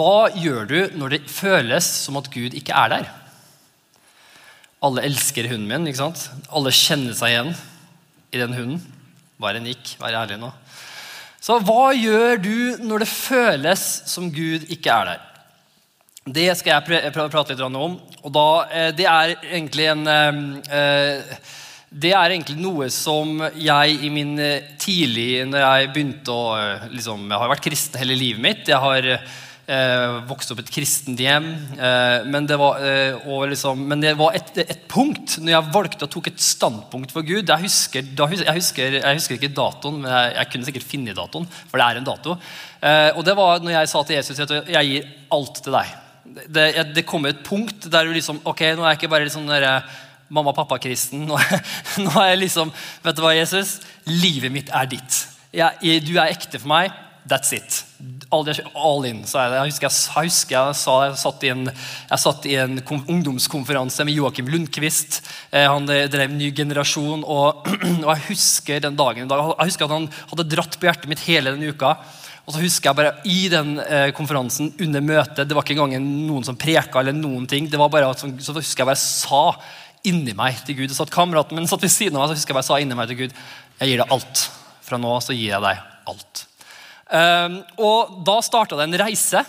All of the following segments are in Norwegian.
Hva gjør du når det føles som at Gud ikke er der? Alle elsker hunden min. ikke sant? Alle kjenner seg igjen i den hunden. Bare nikk, vær ærlig nå. Så hva gjør du når det føles som Gud ikke er der? Det skal jeg prate litt om. og da, eh, Det er egentlig en eh, det er egentlig noe som jeg i min eh, tidlig Når jeg begynte å liksom, Jeg har vært kristen hele livet mitt. Jeg har eh, vokste opp i et kristent hjem. Eh, men det var, eh, liksom, men det var et, et, punkt når jeg valgte og tok et standpunkt for Gud. Jeg husker, jeg husker, jeg husker ikke datoen, men jeg, jeg, kunne sikkert finne datoen. For det er en dato. Eh, og det var når jeg sa til Jesus at jeg gir alt til deg. Det, det kom et punkt der du liksom Ok, nå er jeg ikke bare liksom der, mamma-pappa-kristen. Nå, nå, er jeg liksom Vet du hva, Jesus? Livet mitt er ditt. Jeg, du er ekte for meg. That's it. All, all in, sa jeg. Jeg husker jeg, jeg, husker jeg, sa, jeg, satt i en, satt i en ungdomskonferanse med Joakim Lundqvist. Eh, han drev Ny generasjon. Og, og, jeg husker den dagen Jeg husker at han hadde dratt på hjertet mitt hele den uka. Og så husker jeg bare I den eh, konferansen, under møtet Det var ikke engang noen som preka. eller noen ting, det var bare at, Så husker jeg bare sa inni meg til Gud. Det satt Kameraten min satt ved siden av meg, så husker jeg bare sa inni meg til Gud Jeg gir deg alt. Fra nå så gir jeg deg alt. Ehm, og da starta det en reise.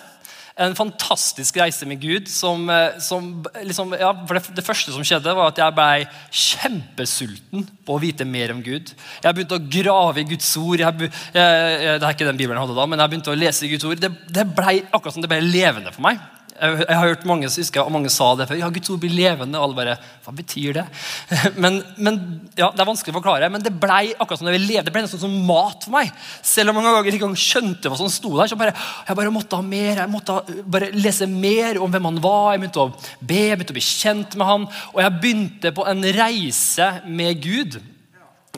En fantastisk reise med Gud. Som, eh, som liksom, ja, det, det, første som skjedde, var at jeg ble kjempesulten på å vite mer om Gud. Jeg begynte å grave i Guds ord. Jeg, jeg, det er ikke den Bibelen jeg hadde da, men jeg begynte å lese i Guds ord. Det, det ble akkurat som det ble levende for meg. Jeg, har hørt mange, husker, og mange sa det før. Ja, Guds ord blir levende. Og alle bare Hva betyr det? Men, men, ja, Det er vanskelig å forklare, men det ble akkurat som det ble levende. Det ble nesten som mat for meg. Selv om mange ganger ikke engang skjønte hva som sto der. så bare, Jeg bare måtte ha mer. Jeg måtte bare lese mer om hvem han var. Jeg begynte å be, jeg begynte å bli kjent med han. Og jeg begynte på en reise med Gud.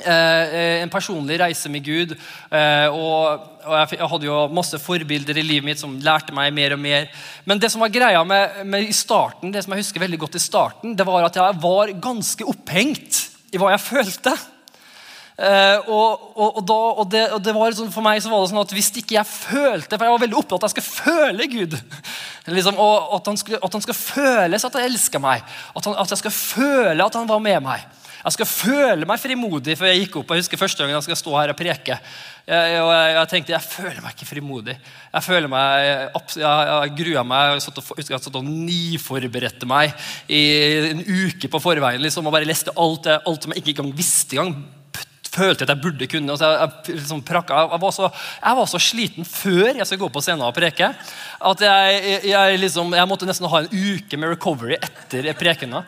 Eh, en personlig reise med Gud. Eh, og, jeg, hadde jo masse forbilder i livet mitt som lærte meg mer og mer. Men det som var greia med, med i starten, det som jeg husker veldig godt i starten, det var at jeg var ganske opphengt i hva jeg følte. Og, og, og, da, og, det, det, var sånn, For meg så var det sånn at hvis ikke jeg følte For jeg var veldig opptatt av at jeg skulle føle Gud. liksom, og at han, skulle, at han skal føles at han elsker meg. At, han, at jeg skal føle at han var med meg. Jeg skal føle meg frimodig før jeg gikk opp. Jeg husker første gangen jeg skal stå her og preke. Jeg, jeg, jeg, tenkte jeg føler meg ikke frimodig. Jeg føler meg, jeg, jeg grua meg. Jeg og, husker jeg satt og niforberedte meg i en uke på forveien liksom, og bare leste alt, alt som jeg ikke engang visste engang følte at jeg burde kunne. Jeg, jeg, liksom jeg, var så, jeg, var så, sliten før jeg skulle gå på scenen og preke at jeg, liksom, jeg måtte nesten ha en uke med recovery etter prekena.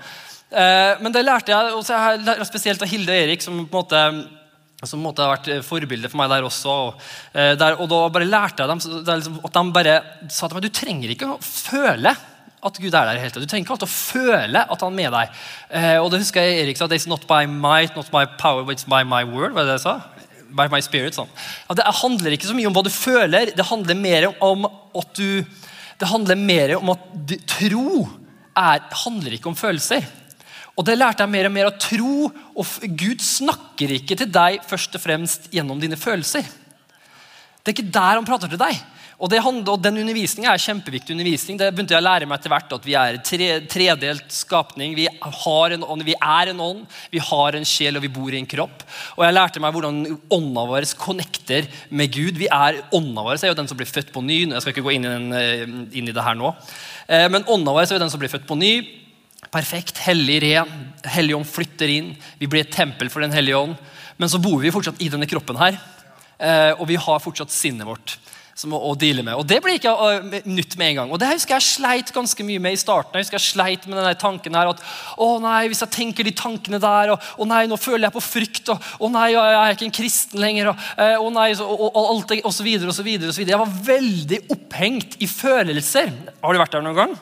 Eh, men det lærte jeg, og jeg lærte spesielt av Hilde og Erik, som på en måte som måtte ha vært forbilde for meg der også. Og, eh, der, og da bare lærte jeg dem liksom, at de bare sa til meg du trenger ikke å føle at Gud er der. helt. Du trenger ikke alltid å føle at han er med deg. Eh, og det husker jeg Erik sa. It's not by might, not by power, but it's by my word. var det det jeg sa? By my spirit. Sånn. Ja, det handler ikke så mye om hva du føler. Det handler mer om at du Det handler mer om at tro er, handler ikke om følelser. Og det lærte jeg mer og mer å tro. Og Gud snakker ikke til deg først og fremst gjennom dine følelser. Det er ikke der han prater til deg. Og, handler, og Den undervisningen er kjempeviktig. undervisning. Det begynte jeg å lære meg etter hvert At vi er tre, tredelt skapning. Vi, en vi er en ånd, vi har en sjel og vi bor i en kropp. Og jeg lærte meg hvordan ånda vår connecter med Gud. Vi er Ånda vår er jo den som blir født på ny. Jeg skal ikke gå inn i, den, eh, inn i det her nå. Eh, men ånda vår er jo den som blir født på ny perfekt, hellig, ren. Helligånd flytter inn. Vi blir et tempel for Den hellige ånd. Men så bor vi fortsatt i denne kroppen her. Eh, og vi har fortsatt sinnet vårt som å, å deale med. Og det blir ikke uh, nytt med en gang. Og det husker jeg sleit ganske mye med i starten. Jeg husker jeg sleit med denne tanken her at å nei, hvis jeg tenker de tankene der, og å nei, nå føler jeg på frykt, og å nei, jeg er ikke en kristen lenger, og uh, å nei, så, og, og, alt og så videre og så videre. Og så videre. Jeg var veldig opphengt i følelser. Har du vært der noen gang?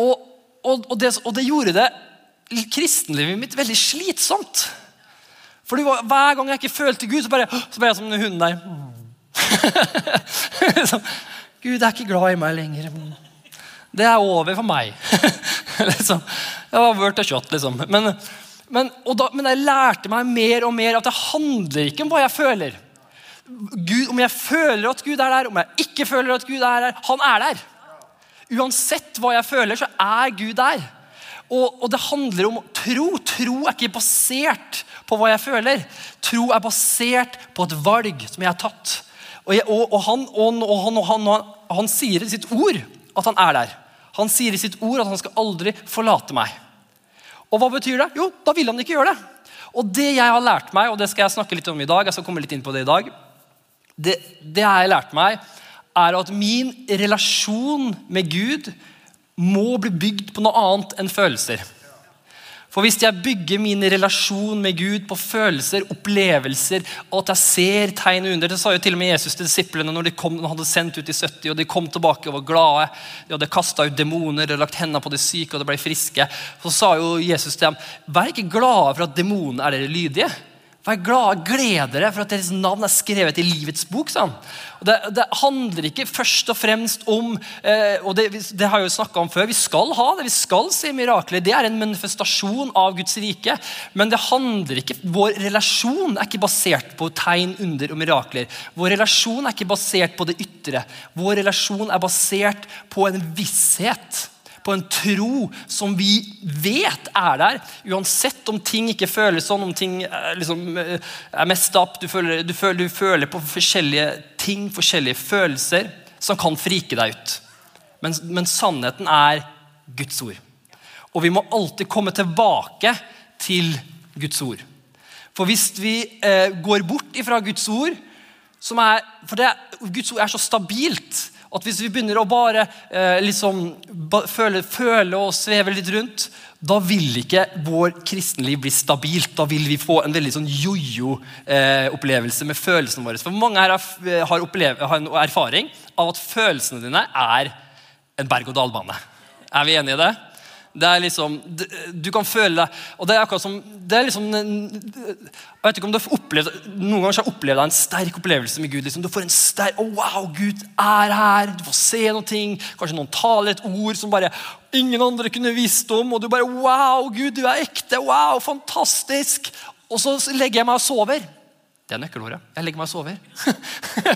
Og og, og, det, og det gjorde det kristenlivet mitt veldig slitsomt. Fordi Hver gang jeg ikke følte Gud, så bare, så ble jeg som hunden der. så, Gud er ikke glad i meg lenger. Det er over for meg. liksom. Jeg var vørt og shot, liksom. Men, men, da, men, jeg lærte meg mer og mer at det handler ikke om hva jeg føler. Gud, om jeg føler at Gud er der, om jeg ikke føler at Gud er der, han er der. Uansett hva jeg føler, så er Gud der. Og, og, det handler om tro. Tro er ikke basert på hva jeg føler. Tro er basert på et valg som jeg har tatt. Og, jeg, og, og han, han, han, han, sier i sitt ord at han er der. Han sier i sitt ord at han skal aldri forlate meg. Og hva betyr det? Jo, da vil han ikke gjøre det. Og det jeg har lært meg, og det skal jeg snakke litt om i dag, jeg skal komme litt inn på det i dag, det, det jeg lært meg, er at min relasjon med Gud må bli bygd på noe annet enn følelser. For hvis jeg bygger min relasjon med Gud på følelser, opplevelser, og at jeg ser tegn under Det sa jo til og med Jesus til disiplene når de kom, hadde sendt ut i 70, og de kom tilbake og var glade. De hadde kasta ut demoner og lagt hendene på de syke, og de ble friske. Så sa jo Jesus til dem, vær ikke glade for at demonene er dere lydige. Vær glad, gled dere for at deres navn er skrevet i livets bok. Sånn. Det, det, handler ikke først og fremst om eh, og det, det, har jeg jo om før, Vi skal ha det, vi skal se mirakler. Det er en manifestasjon av Guds rike. Men det handler ikke, vår relasjon er ikke basert på tegn, under og mirakler. Vår relasjon er ikke basert på det ytre. Vår relasjon er basert på en visshet på en tro som vi vet er der. Uansett om ting ikke føles sånn, om ting eh, liksom, eh, er mest opp. Du føler, du, du føler, på forskjellige ting, forskjellige følelser, som kan frike deg ut. Men, men sannheten er Guds ord. Og vi må alltid komme tilbake til Guds ord. For hvis vi eh, går bort ifra Guds ord er, For det, Guds ord er så stabilt at hvis vi begynner å bare eh, liksom, føle, føle, og sveve litt rundt, da vil ikke vår kristenliv bli stabilt. Da vil vi få en veldig sånn jojo-opplevelse eh, med følelsene våre. For mange her har, har, har, har en erfaring av at følelsene dine er en berg-og-dal-bane. Er vi enige i det? Det er liksom, Du kan føle deg og det er akkurat som, det er liksom, Jeg vet ikke om du har opplevd Noen ganger har jeg opplevd en sterk opplevelse med Gud. Liksom. Du får en sterk, oh, Wow, Gud er her! Du får se ting. Kanskje noen taler et ord som bare ingen andre kunne visst om. Og du bare Wow, Gud, du er ekte! Wow, fantastisk! Og så legger jeg meg og sover. Det er nøkkelordet. Jeg legger meg og sover.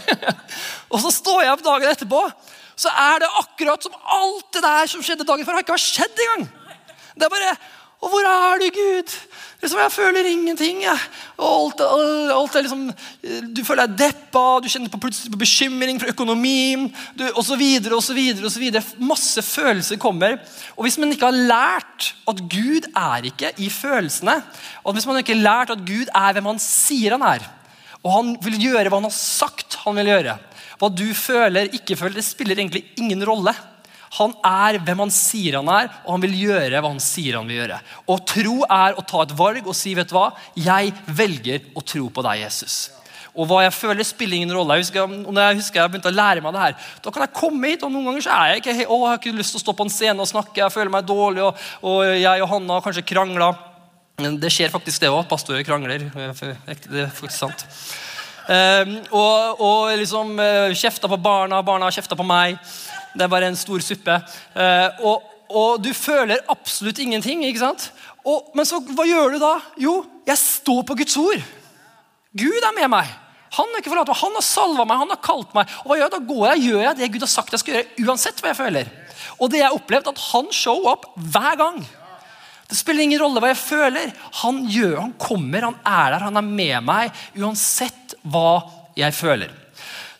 og så står jeg opp dagen etterpå så er det akkurat som alt det der som skjedde dagen før, har ikke skjedd engang. Det er bare Og hvor er du, Gud? Liksom, jeg føler ingenting. Jeg. Alt, alt, er liksom, du føler deg deppa, du kjenner på på bekymring for økonomien osv. Masse følelser kommer. Og Hvis man ikke har lært at Gud er ikke i følelsene, og hvis man ikke har lært at Gud er hvem han sier han er, og han vil gjøre hva han har sagt han vil gjøre, hva du føler, ikke føler, det spiller egentlig ingen rolle. Han er hvem han sier han er, og han vil gjøre hva han sier han vil gjøre. Og tro er å ta et valg og si, vet du hva, jeg velger å tro på deg, Jesus. Og hva jeg føler, spiller ingen rolle. Jeg husker, når jeg husker jeg begynte å lære meg det her, Da kan jeg komme hit, og noen ganger så er jeg ikke å, jeg har ikke lyst til å stå på en scene og snakke. Jeg føler meg dårlig, og, og jeg og Hanna har kanskje krangla. Det skjer faktisk, det òg. Pastorer krangler. Det er faktisk sant. Um, og, og, liksom uh, kjefta på barna, barna kjefta på meg. Det er bare en stor suppe. Uh, og, og, du føler absolutt ingenting. ikke sant? Og, men så, hva gjør du da? Jo, jeg står på Guds ord. Gud er med meg. Han er ikke forlatt meg, han har salva meg, han har kalt meg. Og hva gjør jeg? Da går jeg gjør jeg det Gud har sagt jeg skal gjøre, uansett hva jeg føler. Og det jeg har opplevd, at han show up hver gang. Det spiller ingen rolle hva jeg føler. Han gjør, han kommer, han er der, han er med meg. Uansett hva jeg føler.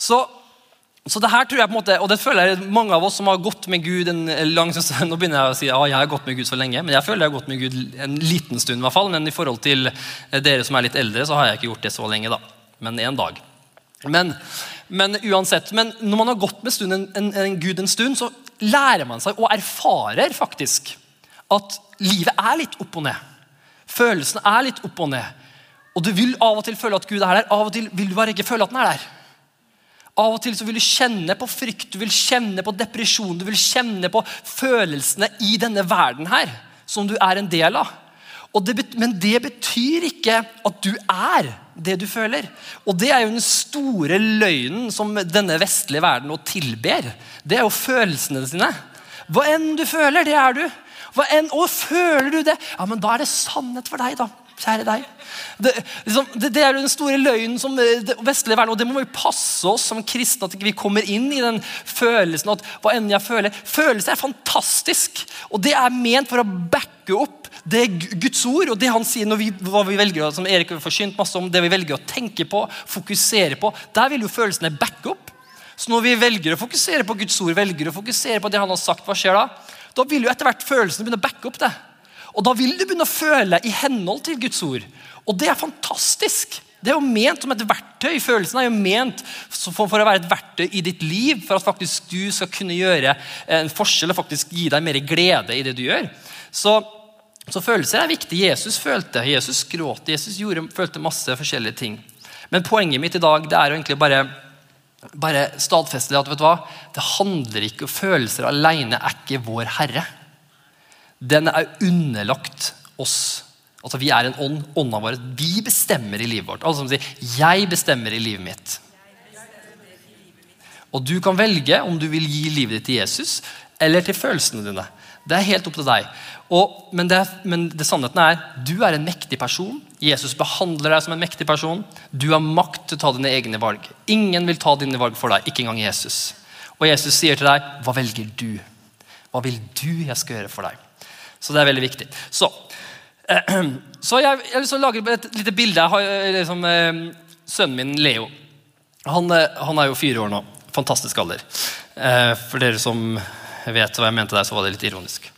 Så, så det her tror jeg på en måte, og det føler jeg mange av oss som har gått med Gud en lang stund Nå begynner jeg å si ja, jeg har gått med Gud så lenge, men jeg føler jeg har gått med Gud en liten stund. I hvert fall, Men i forhold til dere som er litt eldre, så har jeg ikke gjort det så lenge. da. Men en dag. Men, men uansett, men når man har gått med en, en, en Gud en stund, så lærer man seg og erfarer faktisk at livet er litt opp og ned. Følelsene er litt opp og ned. Og du vil av og til føle at Gud er der, av og til vil du bare ikke føle at han er der. Av og til så vil du kjenne på frykt, du vil kjenne på depresjon, du vil kjenne på følelsene i denne verden her, som du er en del av. Det, men det betyr ikke at du er det du føler. Og det er jo den store løgnen som denne vestlige verden nå tilber. Det er jo følelsene sine. Hva enn du føler, det er du. Hva enn, å, føler du det? Ja, men Da er det sannhet for deg. da. Kjære deg. Det, liksom, det, det er jo den store løgnen som vestlige verden, og det må vi passe oss som kristne at vi kommer inn i den følelsen at hva enn jeg føler Følelser er fantastisk, og det er ment for å backe opp det Guds ord og det han sier når vi, hva vi velger som Erik har forsynt masse om, det vi velger å tenke på, fokusere på. Der vil jo følelsene backe opp. Så når vi velger å fokusere på Guds ord, velger å fokusere på det han har sagt, hva skjer da? Da vil jo etter hvert følelsene begynne å backe opp det. Og da vil du begynne å føle i henhold til Guds ord. Og det er fantastisk. Det er jo ment som et verktøy. Følelsen er jo ment for, å være et verktøy i ditt liv, for at faktisk du skal kunne gjøre en forskjell og faktisk gi deg mer glede i det du gjør. Så, så følelser er viktig. Jesus følte, Jesus gråt, Jesus gjorde, følte masse forskjellige ting. Men poenget mitt i dag det er jo egentlig bare, bare stadfeste at vet du hva? det handler ikke om følelser alene er ikke vår Herre. Den er underlagt oss Altså Vi er en ånd. Ånda vår. Vi bestemmer i livet vårt. Altså som sier, 'Jeg bestemmer i livet mitt'. Og du kan velge om du vil gi livet ditt til Jesus eller til følelsene dine. Det er helt opp til deg. Og, men, det, men det sannheten er du er en mektig person. Jesus behandler deg som en mektig person. Du har makt til å ta dine egne valg. Ingen vil ta dine valg for deg, ikke engang Jesus. Og Jesus sier til deg, 'Hva velger du?' Hva vil du jeg skal gjøre for deg? Så det er veldig viktig. Så Så jeg, jeg liksom lager et lite bilde. Jeg har eh, liksom, eh, sønnen min Leo. Han, eh, han, er jo fire år nå. Fantastisk alder. For dere som vet hva jeg mente der, så var det litt ironisk.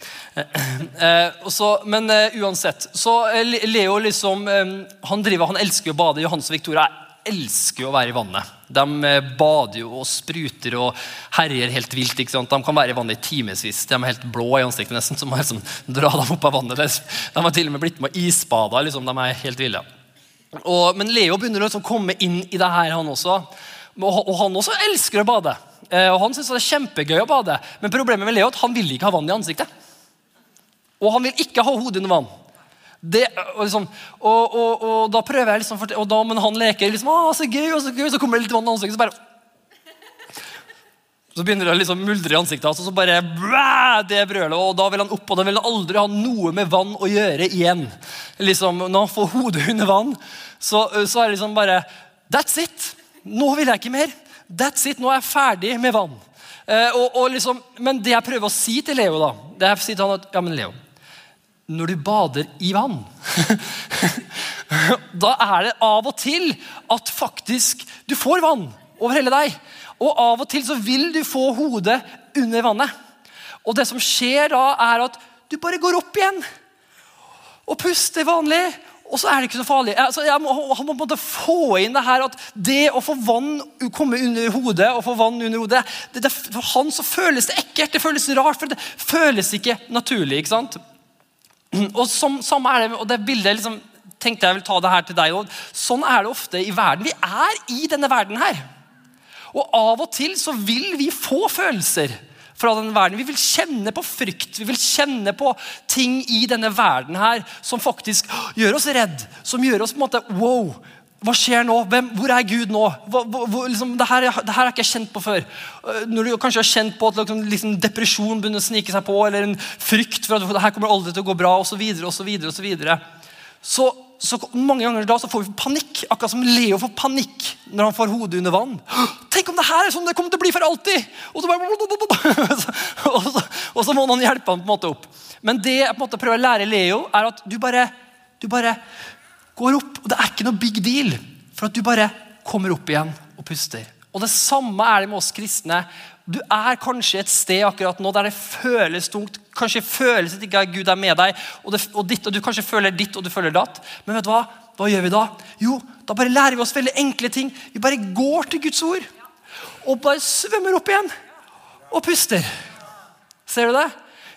Så, men uansett. Så Leo liksom Han driver, han elsker å bade. Johannes og Victoria elsker å være i vannet. De eh, bader jo og spruter og herjer helt vilt. ikke sant? De kan være i vannet i timevis. De er helt blå i ansiktet, nesten, så må liksom dra dem opp av vannet. De har til og med blitt med og isbada. Liksom. De er helt ville. Og, men Leo begynner å liksom komme inn i det her, han også. Og, han også elsker å bade. Eh, og Han syns det er kjempegøy å bade. Men problemet med Leo er at han vil ikke ha vann i ansiktet. Og han vil ikke ha hodet under vann. Det, og, liksom, og, og, og, da prøver jeg liksom, og da, Men han leker liksom, å, så gøy, så gøy, så kommer det litt vann i ansiktet, så bare så begynner det liksom muldre i ansiktet hans, og så bare det brølet. Og da vil han opp, og da vil han aldri ha noe med vann å gjøre igjen. Liksom, Når han får hodet under vann, så, så er det liksom bare That's it! Nå vil jeg ikke mer. That's it, Nå er jeg ferdig med vann. Eh, og, og liksom, men det jeg prøver å si til Leo, da, det er å si til han at ja, men Leo, når du bader i vann. da er det av og til at faktisk du får vann over hele deg. Og av og til så vil du få hodet under vannet. Og det som skjer da, er at du bare går opp igjen og puster vanlig. Og så er det ikke så farlig. Altså, jeg må, han må på få inn det her at det å få vann komme under hodet og få vann under hodet, det, det, For han så føles det ekkelt. Det føles rart, for det føles ikke naturlig. ikke sant? Og som, samme er det, og det bildet liksom, tenkte jeg vil ta det her til deg. òg. sånn er det ofte i verden. Vi er i denne verden her. Og av og til så vil vi få følelser fra den verden. Vi vil kjenne på frykt, vi vil kjenne på ting i denne verden her som faktisk gjør oss redd. Som gjør oss på en måte wow, hva skjer nå? Hvem, hvor er Gud nå? Hva, hvor, liksom, det, her, det, her, jeg ikke kjent på før. Øh, når du kanskje har kjent på at liksom, liksom, depresjon begynner å snike seg på, eller en frykt for at det her kommer aldri til å gå bra, osv., så, videre, og så, videre, og så, så mange ganger da så får vi panikk. Akkurat som Leo får panikk når han får hodet under vann. Tenk om det her er sånn det kommer til å bli for alltid! Og så, bare, og så, og så må noen hjelpe ham på en måte opp. Men det jeg på en måte prøver å lære Leo, er at du bare, du bare går opp. og Det er ikke noe big deal, for at du bare kommer opp igjen og puster. Og Det samme er det med oss kristne. Du er kanskje et sted akkurat nå der det føles tungt. Kanskje føles ikke at Gud er med deg, og, det, og, ditt, og du kanskje føler ditt og du føler datt. Men vet du hva? Hva gjør vi da? Jo, da bare lærer vi oss veldig enkle ting. Vi bare går til Guds ord og bare svømmer opp igjen og puster. Ser du det?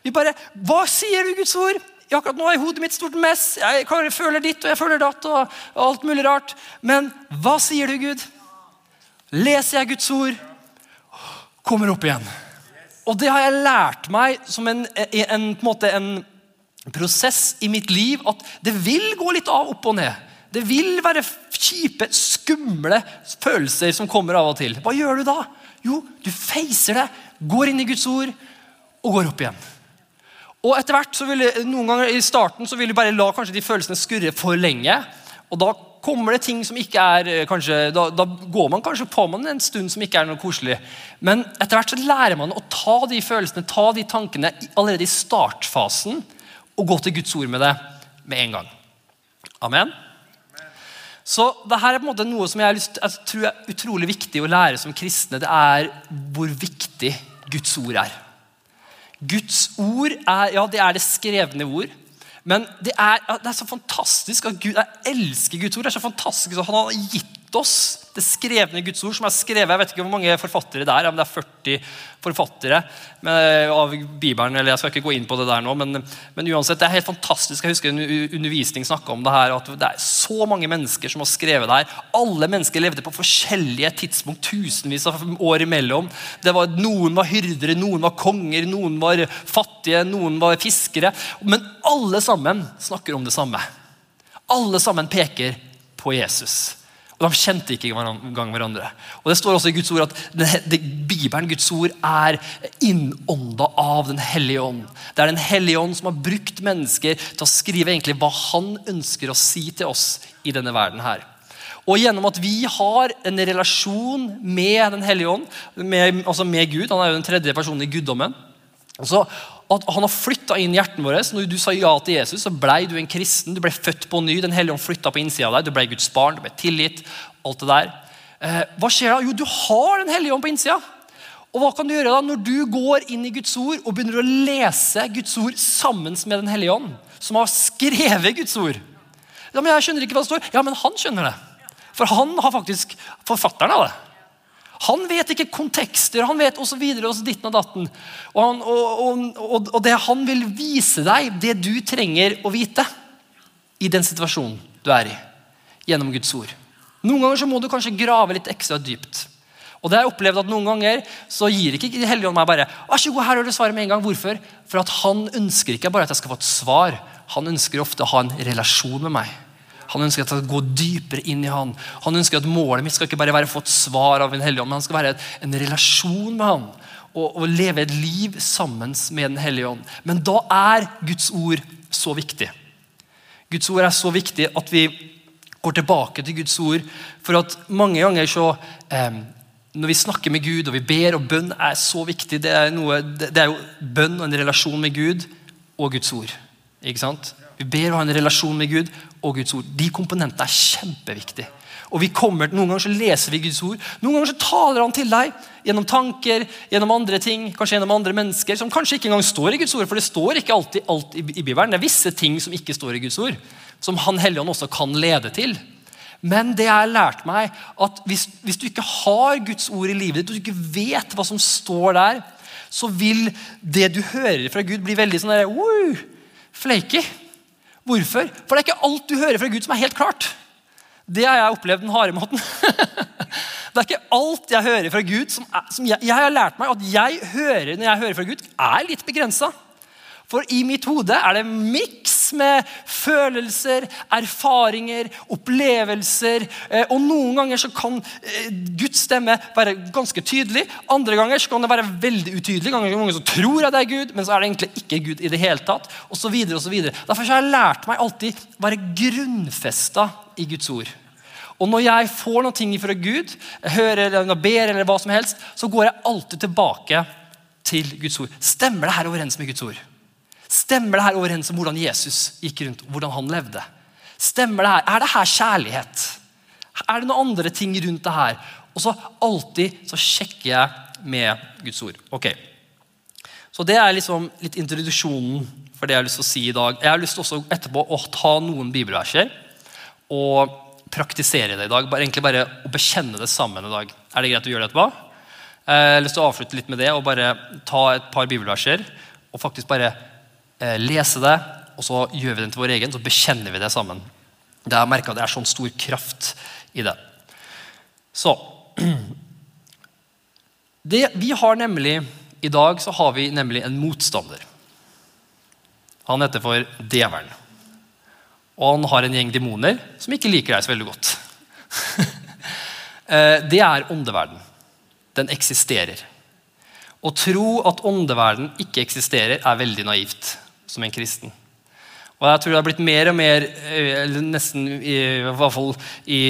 Vi bare, Hva sier du, Guds ord? Jeg akkurat nå er hodet mitt stort mess. Jeg føler ditt og jeg føler datt. og, alt mulig rart. Men hva sier du, Gud? Leser jeg Guds ord, kommer opp igjen. Og det har jeg lært meg som en, en, en, en, en prosess i mitt liv. At det vil gå litt av opp og ned. Det vil være kjipe, skumle følelser som kommer av og til. Hva gjør du da? Jo, du feiser det, går inn i Guds ord og går opp igjen. Og etter hvert så vil noen ganger I starten så vil du bare la kanskje de følelsene skurre for lenge. Og da kommer det ting som ikke er eh, kanskje, da, da går man kanskje på man en stund som ikke er noe koselig. Men etter hvert så lærer man å ta de følelsene, ta de tankene allerede i startfasen og gå til Guds ord med det med en gang. Amen. Så det her er på en måte noe som jeg, lyst, jeg tror er utrolig viktig å lære som kristne. Det er hvor viktig Guds ord er. Guds ord er, ja, det er det skrevne ord. Men det er, det er så fantastisk at Gud, jeg elsker Guds ord. Det er så fantastisk at Han har gitt oss det skrevne Guds ord, som er skrevet Jeg vet ikke hvor mange forfattere det er, om det er 40 forfattere av Bibelen. eller Jeg skal ikke gå inn på det der nå, men, men uansett, det er helt fantastisk. Jeg husker en undervisning snakka om det her, at det er så mange mennesker som har skrevet det her. Alle mennesker levde på forskjellige tidspunkt, tusenvis av år imellom. Var, noen var hyrdere, noen var konger, noen var fattige, noen var fiskere. Men alle sammen snakker om det samme. Alle sammen peker på Jesus. Og De kjente ikke engang hverandre. Og Det står også i Guds ord at det, det, Bibelen, Guds ord, er innånda av Den hellige ånd. Det er Den hellige ånd som har brukt mennesker til å skrive egentlig hva han ønsker å si til oss i denne verden. her. Og gjennom at vi har en relasjon med Den hellige ånd, med, altså med Gud Han er jo den tredje personen i guddommen. Og Så at han har flytta inn hjertet vårt. Når du sa ja til Jesus, så ble du en kristen. Du ble født på ny. Den hellige ånd flytta på innsida av deg. Du ble Guds barn, du ble tilgitt. alt det der. Eh, hva skjer da? Jo, du har Den hellige ånd på innsida. Og hva kan du gjøre da når du går inn i Guds ord og begynner å lese Guds ord sammen med Den hellige ånd, som har skrevet Guds ord? Ja, men jeg skjønner ikke hva det står. Ja, men han skjønner det. For han har faktisk forfatteren av det. Han vet ikke kontekster, han vet. Og ditten og datten. Og, han, og, og, og, det han vil vise deg, det du trenger å vite i den situasjonen du er i, gjennom Guds ord. Noen ganger så må du kanskje grave litt ekstra dypt. Og det har jeg opplevd at Noen ganger så gir ikke De hellige ånd meg bare Vær så god, her har du svaret med en gang. Hvorfor? For at han ønsker ikke bare at jeg skal få et svar. Han ønsker ofte å ha en relasjon med meg. Han ønsker at jeg skal gå dypere inn i han. Han ønsker at Målet mitt skal ikke bare være å få et svar av en hellige ånd, men han skal være en relasjon med han. Og, og, leve et liv sammen med Den hellige ånd. Men da er Guds ord så viktig. Guds ord er så viktig at vi går tilbake til Guds ord. For at mange ganger så eh, Når vi snakker med Gud og vi ber, og bønn er så viktig Det er, noe, det, er jo bønn og en relasjon med Gud og Guds ord. Ikke sant? Vi ber å ha en relasjon med Gud og Guds ord. De komponentene er kjempeviktige. Og vi kommer, Noen ganger så leser vi Guds ord. Noen ganger så taler han til deg gjennom tanker, gjennom andre ting, kanskje gjennom andre mennesker, som kanskje ikke engang står i Guds ord. For det står ikke alltid alt i, Bibelen. Det er visse ting som ikke står i Guds ord, som Han Helligånd også kan lede til. Men det jeg har lært meg, at hvis, hvis, du ikke har Guds ord i livet ditt, og du ikke vet hva som står der, så vil det du hører fra Gud, bli veldig sånn der, uh, flaky. Hvorfor? For det er ikke alt du hører fra Gud som er helt klart. Det har jeg opplevd den harde måten. det er ikke alt jeg hører fra Gud som, er, som jeg, jeg, har lært meg at jeg hører når jeg hører fra Gud, er litt begrensa. For i mitt hode er det miks med følelser, erfaringer, opplevelser. Eh, og noen ganger så kan eh, Guds stemme være ganske tydelig. Andre ganger så kan det være veldig utydelig. Ganger mange som tror at det er Gud, men så er det egentlig ikke Gud i det hele tatt. Og så videre, og så videre. Derfor har jeg lært meg alltid å være grunnfesta i Guds ord. Og når jeg får noe fra Gud, hører eller ber, eller hva som helst, så går jeg alltid tilbake til Guds ord. Stemmer det her overens med Guds ord? Stemmer det her overens med hvordan Jesus gikk rundt, hvordan han levde? Stemmer det her? Er det her kjærlighet? Er det noen andre ting rundt det her? Og så alltid så sjekker jeg med Guds ord. Ok. Så Det er liksom litt introduksjonen for det jeg har lyst til å si i dag. Jeg har lyst til også etterpå å ta noen bibelverser og praktisere det i dag. Bare, egentlig bare å bekjenne det sammen i dag. Er det greit å gjøre det etterpå? Jeg har lyst til å avslutte litt med det og bare ta et par bibelverser og faktisk bare Eh, lese det, og så gjør vi den til vår egen, så bekjenner vi det sammen. Det har merka det er sånn stor kraft i det. Så det, Vi har nemlig I dag så har vi nemlig en motstander. Han heter for Djevelen. Og han har en gjeng demoner som ikke liker deg så veldig godt. Eh, det er åndeverden. Den eksisterer. Å tro at åndeverden ikke eksisterer, er veldig naivt. Som en kristen. Og jeg tror det har blitt mer og mer, eh, nesten i, hvert fall i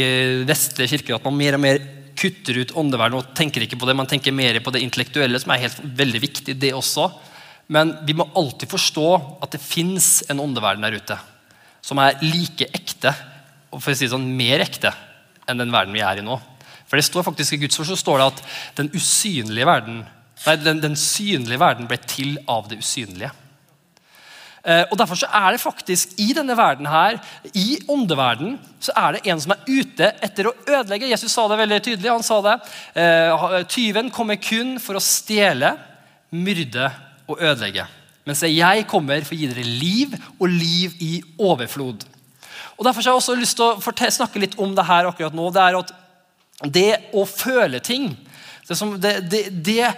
vestlige kirker, at man mer og mer kutter ut åndeverden og tenker ikke på det. Man tenker mer på det intellektuelle, som er helt veldig viktig, det også. Men vi må alltid forstå at det fins en åndeverden der ute som er like ekte, og for å si det sånn, mer ekte enn den verden vi er i nå. For det står faktisk I Guds ord så står det at den usynlige verden, nei, den, den synlige verden ble til av det usynlige. Eh, og Derfor så er det faktisk i denne verden her, i åndeverden, så er det en som er ute etter å ødelegge. Jesus sa det veldig tydelig. han sa det. Eh, tyven kommer kun for å stjele, myrde og ødelegge. Mens jeg kommer for å gi dere liv, og liv i overflod. Og Derfor har jeg også lyst til å snakke litt om det her akkurat nå. Det er at det å føle ting det, som, det, det,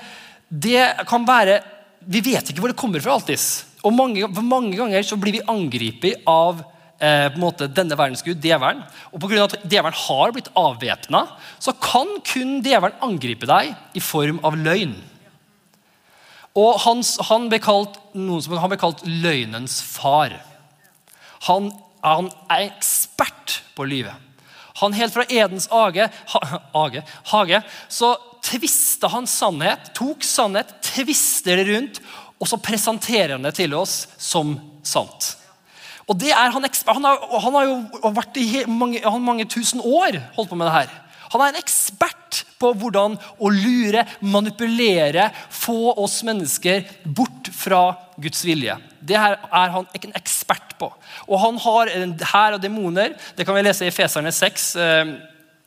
det kan være Vi vet ikke hvor det kommer fra alltid. Og mange, mange ganger så blir vi angrepet av eh, på en måte, denne verdens gud, djevelen. Og pga. at djevelen har blitt avvæpna, så kan kun djevelen angripe deg i form av løgn. Og han, han, ble kalt, som, han ble kalt løgnens far. Han, han er ekspert på å lyve. Han Helt fra Edens age, age, hage så tvista han sannhet, tok sannhet, tvister det rundt og så presenterer han det til oss som sant. Og det er Han han har, han har jo vært i mange, mange, tusen år holdt på med det her. Han er en ekspert på hvordan å lure, manipulere, få oss mennesker bort fra Guds vilje. Det her er han en ekspert på. Og han har en hær av demoner. Det kan vi lese i Feserne 6.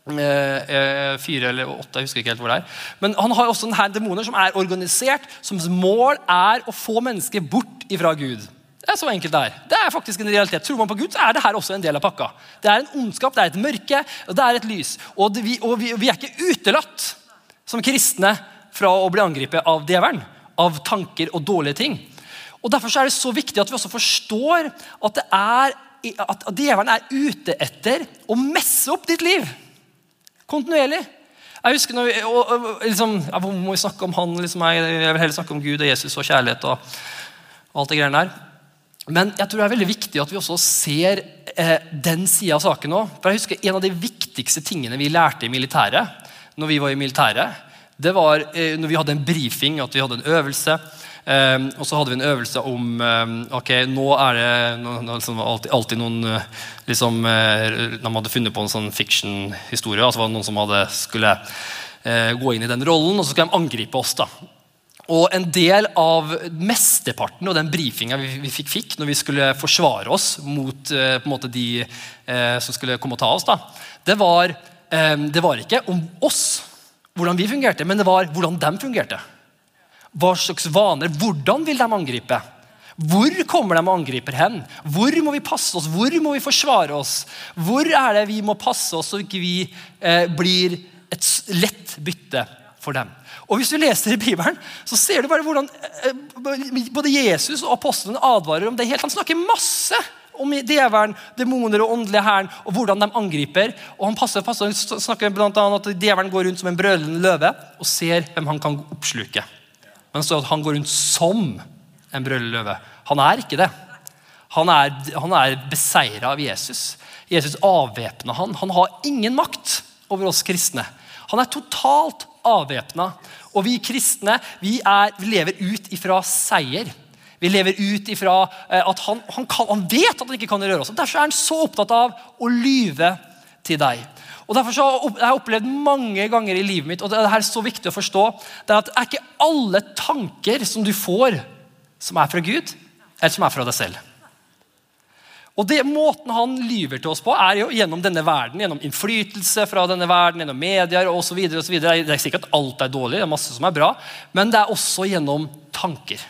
Eh, eh, fire eller åtte, jeg husker ikke helt hvor det er. Men han har også denne demoner som er organisert, som mål er å få mennesker bort ifra Gud. Det er så enkelt det er. Det er faktisk en realitet. Tror man på Gud, så er det her også en del av pakka. Det er en ondskap, det er et mørke, og det er et lys. Og, det, vi, og vi, vi, er ikke utelatt som kristne fra å bli angrepet av djevelen. Av tanker og dårlige ting. Og Derfor er det så viktig at vi også forstår at, det er, at djevelen er ute etter å messe opp ditt liv. Kontinuerlig. Jeg husker når vi, og, og, liksom, jeg må vi snakke om han? Liksom, jeg, jeg, vil heller snakke om Gud og Jesus og kjærlighet. og, og alt det greiene der. Men jeg tror det er veldig viktig at vi også ser eh, den sida av saken òg. For jeg husker En av de viktigste tingene vi lærte i militæret, når vi var i militæret, det var eh, når vi hadde en brifing, at vi hadde en øvelse. Um, og så hadde vi en øvelse om um, ok, nå er det liksom, alltid, alltid, noen uh, liksom, uh, De hadde funnet på en sånn fiction-historie. Altså var noen som hadde, skulle uh, gå inn i den rollen, og så skulle de angripe oss. da. Og en del av mesteparten og den brifinga vi, vi fikk, fikk, når vi skulle forsvare oss mot på en måte de som skulle komme og ta oss, da, det var, det var ikke om oss, hvordan vi fungerte, men det var hvordan de fungerte. Hva slags vaner? Hvordan vil de angripe? Hvor kommer de og angriper hen? Hvor må vi passe oss? Hvor må vi forsvare oss? Hvor er det vi må passe oss så ikke vi eh, blir et lett bytte for dem? Og Hvis du leser i Bibelen, så ser du bare hvordan eh, både Jesus og apostelen advarer om det helt. Han snakker masse om djevelen, demoner og åndelige hæren, og hvordan de angriper. Og Han passer, passer, snakker annet at djevelen går rundt som en brølende løve og ser hvem han kan oppsluke. Men så at han går rundt som en brølleløve. Han er ikke det. Han er, han er beseira av Jesus. Jesus avvæpna han. Han har ingen makt over oss kristne. Han er totalt avvæpna. Og vi kristne vi, er, vi lever ut ifra seier. Vi lever ut ifra eh, at han, han, kan, han vet at han ikke kan røre oss. Derfor er han så opptatt av å lyve til deg. Og Derfor så har jeg opplevd mange ganger i livet mitt, og det er så viktig å forstå, det er at det er ikke alle tanker som du får, som er fra Gud, eller som er fra deg selv. Og det Måten han lyver til oss på, er jo gjennom denne verden, gjennom innflytelse fra denne verden, gjennom medier osv. Det er sikkert at alt er dårlig, det er masse som er bra, men det er også gjennom tanker.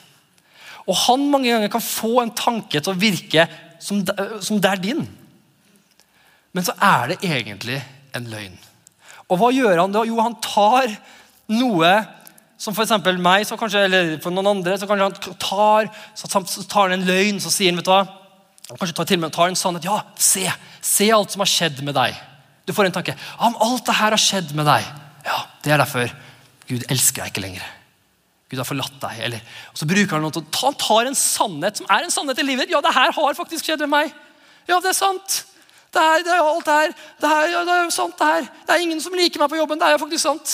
Og han mange ganger kan få en tanke til å virke som det er din. Men så er det egentlig en løgn. Og hva gjør han da? Jo, han tar noe som f.eks. meg, kanskje, eller for noen andre. Så kanskje han tar, så tar han en løgn så sier han, vet du hva, kanskje tar til og med tar en sannhet. Ja, se, se alt som har skjedd med deg. Du får en tanke. Ja, om alt det her har skjedd med deg. Ja, Det er derfor Gud elsker deg ikke lenger. Gud har forlatt deg. Eller, og så bruker Han noe til, han tar en sannhet som er en sannhet i livet. Ja, det her har faktisk skjedd med meg. Ja, det er sant. Det er, det er alt det her. Det, er, det er jo sant, det her. Det er ingen som liker meg på jobben. Det er jo faktisk sant.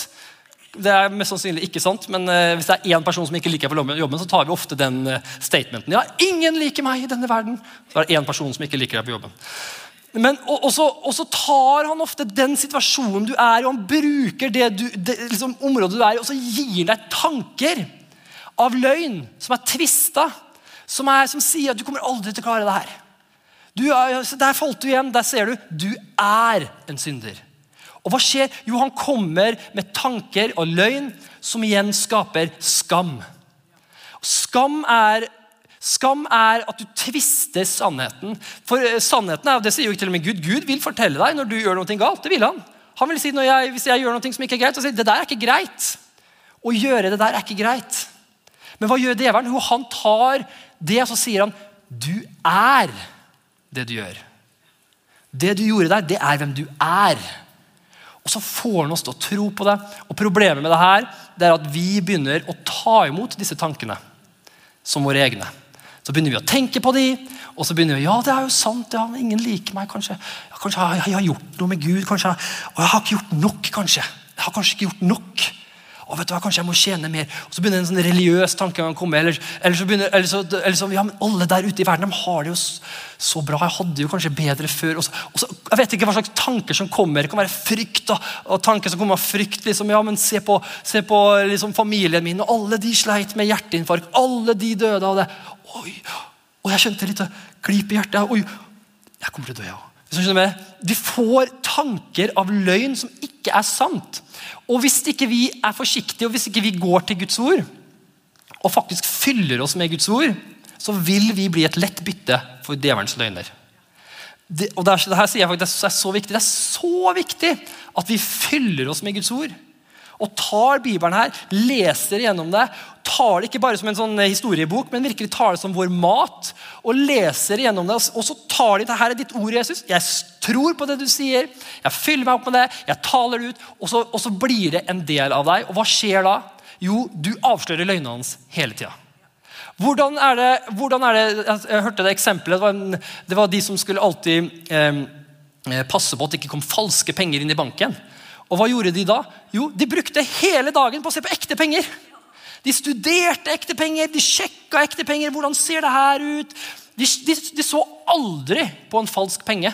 Det er mest sannsynlig ikke sant, men uh, hvis det er én person som ikke liker på jobben, så tar vi ofte den uh, statementen. Ja, ingen liker meg i denne verden. Så er det én person som ikke liker deg på jobben. Men, og, og, så, og, så, tar han ofte den situasjonen du er i, og han bruker det, du, det liksom, området du er i, og så gir han deg tanker av løgn som er tvista, som, som sier at du kommer aldri til å klare det her. Du, der falt du igjen. Der ser du. Du er en synder. Og hva skjer? Jo, han kommer med tanker og løgn som igjen skaper skam. Skam er Skam er at du tvister sannheten. For eh, sannheten er, og det sier jo ikke til og med Gud. Gud vil fortelle deg når du gjør noe galt. Det vil han. Han vil si når jeg, Hvis jeg gjør noe som ikke er greit, så sier han det der er ikke greit. Å gjøre det der er ikke greit. Men hva gjør djevelen? Jo, han tar det, og så sier han du er det du gjør. Det du gjorde der, det er hvem du er. Og så får han oss til å tro på det. Og Problemet med det her det er at vi begynner å ta imot disse tankene som våre egne. Så begynner vi å tenke på de, og så begynner vi ja, det er jo sant, ja, ingen liker meg. Kanskje ja, kanskje jeg, jeg, har gjort noe med Gud. kanskje, Og jeg har ikke gjort nok, kanskje. Jeg har kanskje ikke gjort nok. Og vet du hva, Kanskje jeg må tjene mer. Og Så begynner en sånn religiøs tanke å komme. Eller, eller, så begynner, eller, så, eller så, ja, men Alle der ute i verden de har det jo så bra. Jeg hadde jo kanskje bedre før. Og så, og så, jeg vet ikke hva slags tanker som kommer. Det kan være frykt. Da, og tanker som kommer av frykt. liksom, ja, men Se på, se på liksom, familien min. og Alle de sleit med hjerteinfarkt. Alle de døde av det. Oi, og jeg kjente litt glip i hjertet. Oi, jeg kommer til å dø, jeg òg. Vi får tanker av løgn som ikke er sant. Og hvis ikke vi er forsiktige og hvis ikke vi går til Guds ord og faktisk fyller oss med Guds ord, så vil vi bli et lett bytte for djevelens løgner. Det, og det her sier jeg faktisk, det er så viktig. Det er så viktig at vi fyller oss med Guds ord og tar Bibelen her, leser gjennom det. Tar det ikke bare som en sånn historiebok, men virkelig tar det som vår mat. Og leser gjennom det, og så tar de det her er ditt ord, Jesus. Jeg tror på det du sier. Jeg fyller meg opp med det. Jeg taler det ut. Og så, og så blir det en del av deg. Og hva skjer da? Jo, du avslører løgnene hans hele tida. Hvordan er, det, hvordan er det, Jeg hørte det eksempelet. Det var, en, det var de som skulle alltid eh, passe på at det ikke kom falske penger inn i banken. Og hva gjorde de da? Jo, De brukte hele dagen på å se på ekte penger. De studerte ekte penger, de sjekka ekte penger. Hvordan ser det her ut? De, de, de, så aldri på en falsk penge.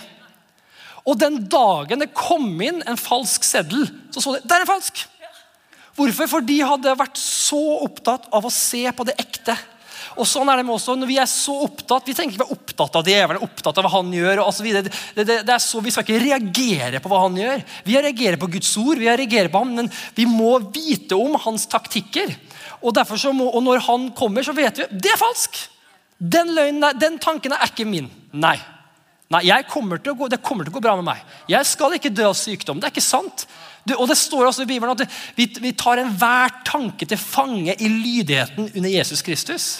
Og den dagen det kom inn en falsk seddel, så så de det er en falsk. Hvorfor? For de hadde vært så opptatt av å se på det ekte. Og sånn er det med også, Når vi er så opptatt vi tenker ikke er opptatt av djevelen, opptatt av hva han gjør. og så det, det, det, er så, Vi skal ikke reagere på hva han gjør. Vi reagerer på Guds ord, vi reagerer på ham, men vi må vite om hans taktikker. Og, derfor så må, og når han kommer, så vet vi det er falsk. Den, løgnen, den tanken er ikke min. Nei. Nei, kommer gå, Det kommer til å gå bra med meg. Jeg skal ikke dø av sykdom. Det er ikke sant. Du, og Det står også i Bibelen at vi, vi tar enhver tanke til fange i lydigheten under Jesus Kristus.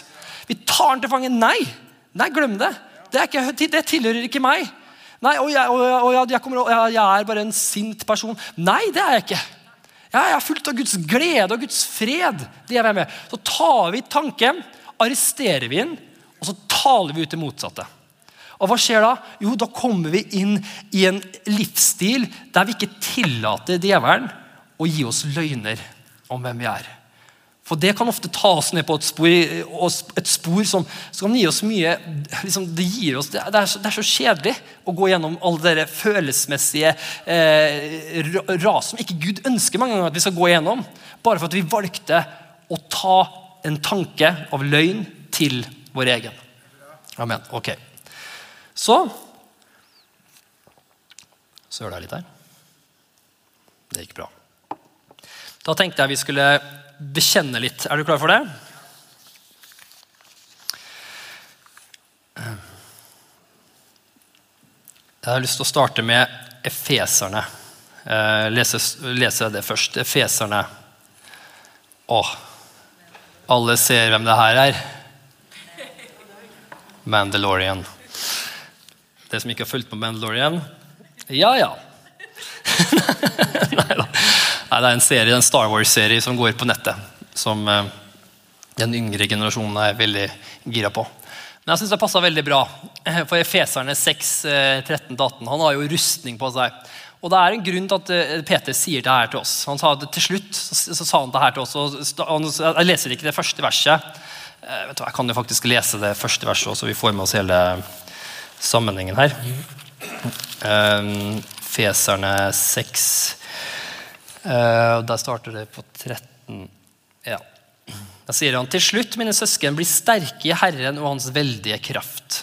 Vi tar den til fange. Nei, nei glem det. Det, ikke, det tilhører ikke meg. Nei, og jeg, og, og jeg, kommer, jeg, er bare en sint person. Nei, det er jeg ikke. Jeg er fullt av Guds glede og Guds fred. det er jeg med. Så tar vi tanken, arresterer vi den, og så taler vi ut det motsatte. Og hva skjer da? Jo, da kommer vi inn i en livsstil der vi ikke tillater djevelen å gi oss løgner om hvem vi er. For det kan ofte ta oss ned på et spor, et spor som, som kan gi oss mye liksom, det, gir oss, det, er så, det, er så, kjedelig å gå gjennom alle de følelsesmessige eh, ras som ikke Gud ønsker mange ganger at vi skal gå gjennom. Bare for at vi valgte å ta en tanke av løgn til vår egen. Amen. Ok. Så Søla litt her. Det gikk bra. Da tenkte jeg vi skulle bekjenne litt. Er du klar for det? Jeg har lyst til å starte med efeserne. Eh, lese, lese det først. Efeserne. Å, alle ser hvem det her er. Mandalorian. Det som ikke har fulgt på Mandalorian? Ja, ja. Nei da. Nei, det er en serie, en Star Wars-serie som går på nettet. Som, eh, den yngre generasjonen er veldig gira på. Men jeg synes det passa veldig bra. For Efeserne 6, 13-18 han har jo rustning på seg. Og det er en grunn til at eh, Peter sier det her til oss. Han sa det Til slutt så, sa han det her til oss. og Jeg leser ikke det første verset. Eh, vet du, jeg kan jo faktisk lese det første verset, så vi får med oss hele sammenhengen her. Feserne 6. Uh, der starter det på 13. Ja. Da sier han til slutt, mine søsken, bli sterke i Herren og Hans veldige kraft.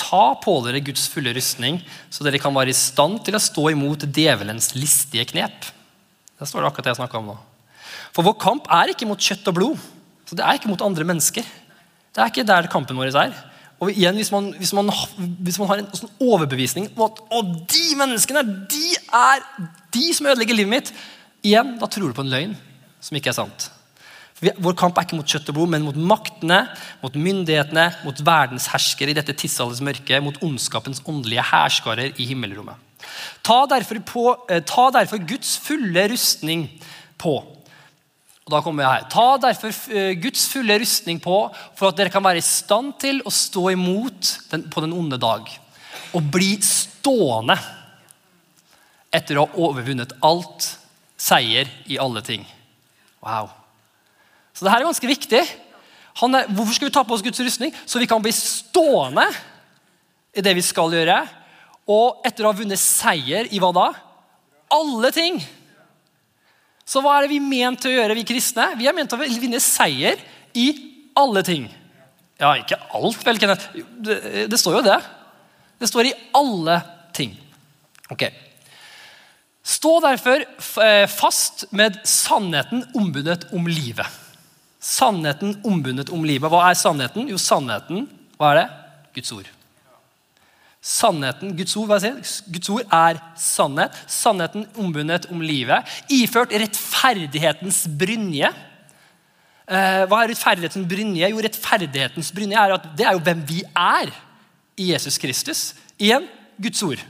Ta på dere Guds fulle rustning, så dere kan være i stand til å stå imot djevelens listige knep. Der står det akkurat det jeg snakka om nå. For vår kamp er ikke mot kjøtt og blod. Så Det er ikke mot andre mennesker. Det er ikke der kampen vår er. Og igjen, Hvis man, hvis man, hvis man har en sånn overbevisning om at å, de menneskene de er de som ødelegger livet mitt, igjen, da tror du på en løgn som ikke er sant. Vår kamp er ikke mot kjøtt og blod, men mot maktene, mot myndighetene, mot verdensherskere i dette tidsalders mørke, mot ondskapens åndelige hærskarer i himmelrommet. Ta derfor, på, eh, ta derfor Guds fulle rustning på. Og da kommer jeg her. Ta derfor eh, Guds fulle rustning på for at dere kan være i stand til å stå imot den, på den onde dag. Og bli stående etter å ha overvunnet alt, seier i alle ting. Wow. Så det her er ganske viktig. Er, hvorfor skal vi ta på oss Guds rustning? Så vi kan bli stående i det vi skal gjøre. Og etter å ha vunnet seier i hva da? Alle ting. Så hva er det vi er ment til å gjøre, vi kristne? Vi er ment til å vinne seier i alle ting. Ja, ikke alt, vel, Kenneth. Det, det står jo det. Det står i alle ting. Ok. Stå derfor eh, fast med sannheten ombundet om livet. Sannheten ombundet om livet. Hva er sannheten? Jo, sannheten hva er det? Guds ord. Sannheten, Guds ord, hva sier? Guds ord er sannhet. Sannheten ombundet om livet. Iført rettferdighetens brynje. Eh, hva er rettferdighetens brynje? Jo, rettferdighetens brynje er at det er jo hvem vi er i Jesus Kristus. Igjen Guds ord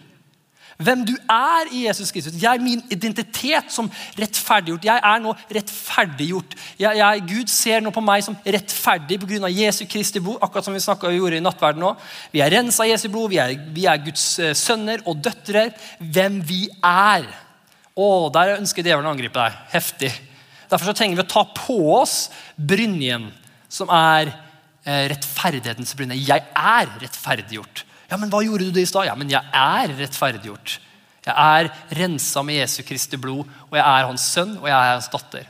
hvem du er i Jesus Kristus. Jeg er min identitet som rettferdiggjort. Jeg er nå rettferdiggjort. Jeg, jeg, Gud ser nå på meg som rettferdig pga. Jesu Kristi blod. akkurat som Vi snakket og gjorde i nattverden nå. Vi er rensa av Jesu blod, vi er, vi er Guds uh, sønner og døtre. Hvem vi er. Å, der ønsker djevelen å angripe deg. Heftig. Derfor så trenger vi å ta på oss brynjen, som er uh, rettferdighetens brynje. Jeg er rettferdiggjort. Ja, men hva gjorde du det i stad? Ja, men jeg er rettferdiggjort. Jeg er rensa med Jesu Kristi blod, og jeg er hans sønn og jeg er hans datter.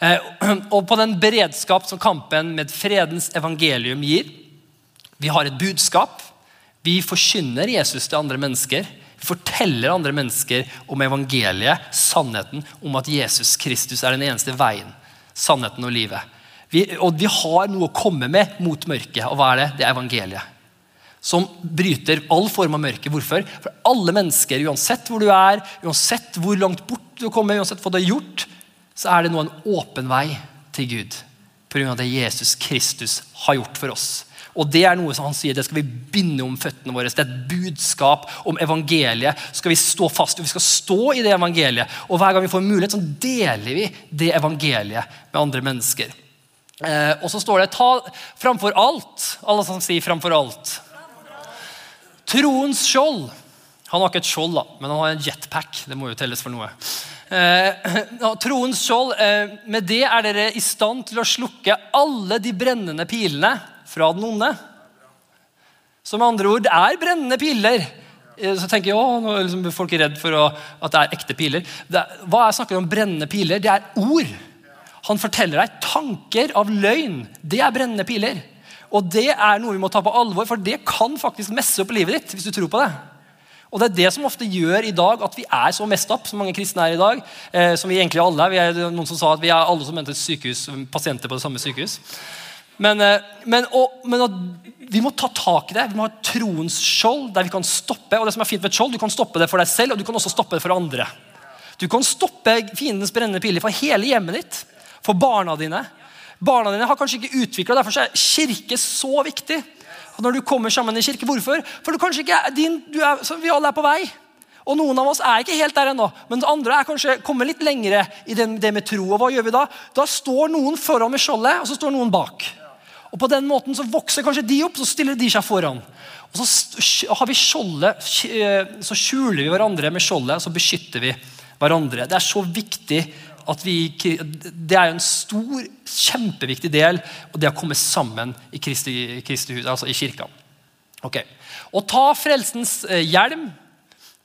Eh, og på den beredskap som kampen med fredens evangelium gir Vi har et budskap. Vi forkynner Jesus til andre mennesker. Vi forteller andre mennesker om evangeliet, sannheten om at Jesus Kristus er den eneste veien, sannheten og livet. Vi, og vi har noe å komme med mot mørket. Og hva er det? Det er evangeliet som bryter all form av mørke. Hvorfor? For alle mennesker, uansett hvor du er, uansett hvor langt bort du kommer, uansett hva du har gjort, så er det nå en åpen vei til Gud. Pga. det Jesus Kristus har gjort for oss. Og Det er noe som han sier, det skal vi binde om føttene våre. Det er et budskap om evangeliet. skal vi stå fast, Vi skal stå i det evangeliet. Og Hver gang vi får mulighet, så deler vi det evangeliet med andre mennesker. Eh, og så står det ta framfor alt. Alle som sier 'framfor alt'. Troens skjold. Han har ikke et skjold, da, men han har en jetpack. Det må jo telles for noe. Eh, troens skjold, eh, Med det er dere i stand til å slukke alle de brennende pilene fra den onde. Som andre ord, det er brennende piler. Eh, så tenker jeg, å, nå er liksom folk er redd for å, at det er ekte piler. Det hva er snakker om brennende piler? Det er ord. Han forteller deg tanker av løgn. Det er brennende piler. Og det er noe vi må ta på alvor, for det kan faktisk messe opp livet ditt. hvis du tror på det. Og Det er det som ofte gjør i dag at vi er så mest opp som mange kristne er i dag. Eh, som vi egentlig alle er. Vi er noen som sa at vi er alle som mente sykehus, pasienter på det samme sykehus. Men, eh, men, og, men vi må ta tak i det. Vi må ha et troens skjold der vi kan stoppe. og det som er fint ved et skjold, Du kan stoppe det for deg selv, og du kan også stoppe det for andre. Du kan stoppe fiendens brennende piler for hele hjemmet ditt, for barna dine, Barna dine har kanskje ikke utvikla, derfor er kirke så viktig. Og når du kommer sammen i kirke, Hvorfor? For du kanskje ikke din, du er, Vi alle er på vei. Og Noen av oss er ikke helt der ennå, men andre er kanskje kommet litt lengre i det, det med tro. Og hva gjør vi Da Da står noen foran med skjoldet, og så står noen bak. Og På den måten så vokser kanskje de opp, så stiller de seg foran. Og Så har vi skjoldet, eh, så skjuler vi hverandre med skjoldet, og så beskytter vi hverandre. Det er så viktig vi, Det er jo en stor, kjempeviktig del og det å komme sammen i Kristi, Kristi hus, altså i kirka. Ok. Å ta frelsens eh, hjelm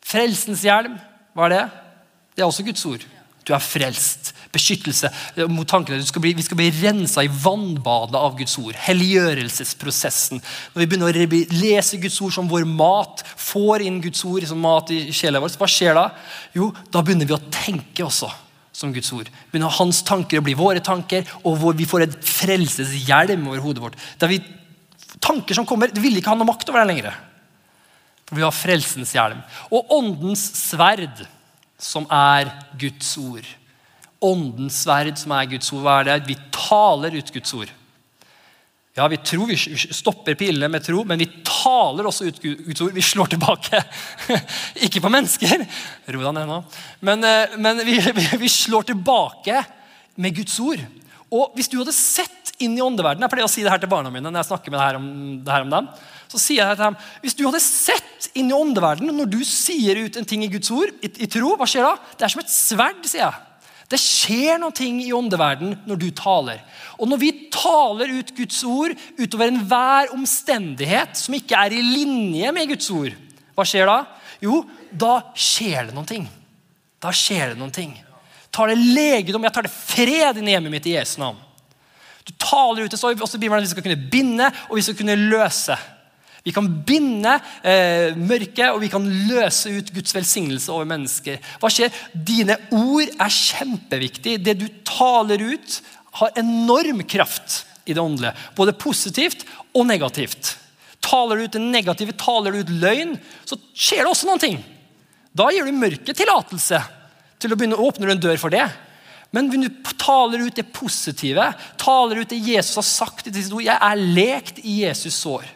Frelsens hjelm, hva er det? Det er også Guds ord. Du er frelst. Beskyttelse mot tankene. Skal bli, vi skal bli rensa i vannbadet av Guds ord. Helliggjørelsesprosessen. Når vi begynner å lese Guds ord som vår mat, får inn Guds ord som mat i sjela vår, hva skjer da? Jo, da begynner vi å tenke også som Guds ord. Begynner hans tanker å bli våre tanker, og vi får et frelseshjelm over hodet vårt. Der vi, tanker som kommer, det vil ikke ha noe makt over deg lenger. For vi har frelsens hjelm. Og åndens sverd, som er Guds ord. Åndens sverd, som er Guds ord, hva er det? Vi taler ut Guds ord. Ja, Vi tror vi stopper pilene med tro, men vi taler også ut Guds ord. Vi slår tilbake. Ikke på mennesker, ro deg ned nå. Men, eh, men vi, vi, slår tilbake med Guds ord. Og hvis du hadde sett inn i åndeverdenen Jeg pleier å si det her til barna mine når jeg snakker med det her om, det her om dem. Så sier jeg til dem, Hvis du hadde sett inn i åndeverdenen når du sier ut en ting i Guds ord, i, i tro, hva skjer da? Det er som et sverd, sier jeg. Det skjer noe i åndeverden når du taler. Og når vi taler ut Guds ord utover enhver omstendighet som ikke er i linje med Guds ord, hva skjer da? Jo, da skjer det noe. Da skjer det noe. Tar det legedom, jeg tar det fred inn i hjemmet mitt i Jesu navn. Du taler ut det, så også det at vi skal kunne binde og vi skal kunne løse. Vi kan binde eh, mørket, og vi kan løse ut Guds velsignelse over mennesker. Hva skjer? Dine ord er kjempeviktig. Det du taler ut, har enorm kraft i det åndelige. Både positivt og negativt. Taler du ut det negative, taler du ut løgn, så skjer det også noen ting. Da gir du mørket tillatelse til å begynne å åpne en dør for det. Men når du taler ut det positive, taler ut det Jesus har sagt i disse ord Jeg er lekt i Jesus sår.